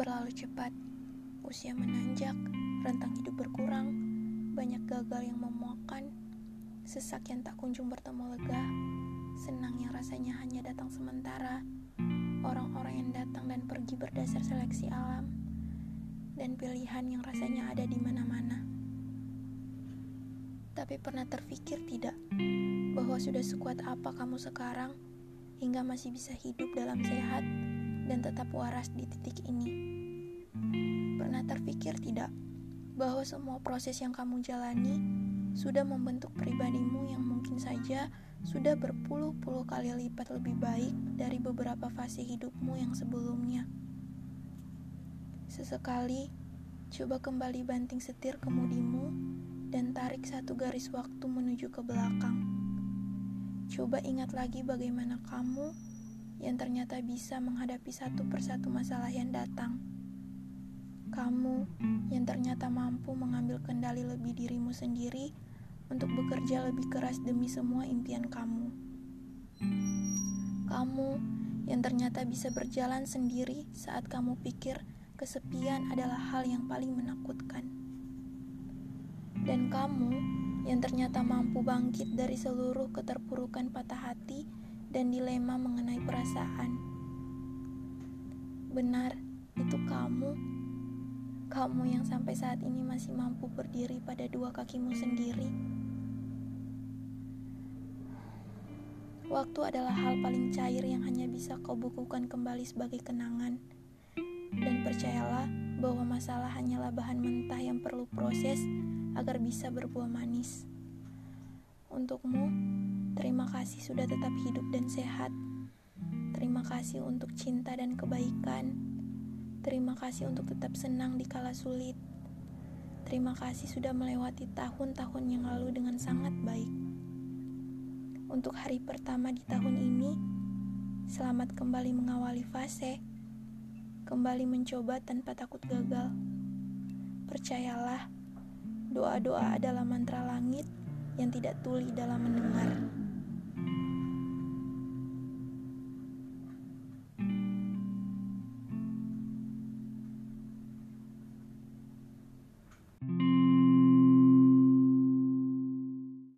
terlalu cepat. Usia menanjak, rentang hidup berkurang, banyak gagal yang memuakan, sesak yang tak kunjung bertemu lega, senang yang rasanya hanya datang sementara, orang-orang yang datang dan pergi berdasar seleksi alam, dan pilihan yang rasanya ada di mana-mana. Tapi pernah terpikir tidak bahwa sudah sekuat apa kamu sekarang hingga masih bisa hidup dalam sehat dan tetap waras di titik ini? Pernah terpikir tidak bahwa semua proses yang kamu jalani sudah membentuk pribadimu yang mungkin saja sudah berpuluh-puluh kali lipat lebih baik dari beberapa fase hidupmu yang sebelumnya. Sesekali, coba kembali banting setir kemudimu dan tarik satu garis waktu menuju ke belakang. Coba ingat lagi bagaimana kamu yang ternyata bisa menghadapi satu persatu masalah yang datang. Kamu yang ternyata mampu mengambil kendali lebih dirimu sendiri untuk bekerja lebih keras demi semua impian kamu. Kamu yang ternyata bisa berjalan sendiri saat kamu pikir kesepian adalah hal yang paling menakutkan. Dan kamu yang ternyata mampu bangkit dari seluruh keterpurukan patah hati dan dilema mengenai perasaan. Benar, itu kamu kamu yang sampai saat ini masih mampu berdiri pada dua kakimu sendiri. Waktu adalah hal paling cair yang hanya bisa kau bukukan kembali sebagai kenangan. Dan percayalah bahwa masalah hanyalah bahan mentah yang perlu proses agar bisa berbuah manis. Untukmu, terima kasih sudah tetap hidup dan sehat. Terima kasih untuk cinta dan kebaikan Terima kasih untuk tetap senang di kala sulit. Terima kasih sudah melewati tahun-tahun yang lalu dengan sangat baik. Untuk hari pertama di tahun ini, selamat kembali mengawali fase, kembali mencoba tanpa takut gagal. Percayalah, doa-doa adalah mantra langit yang tidak tuli dalam mendengar.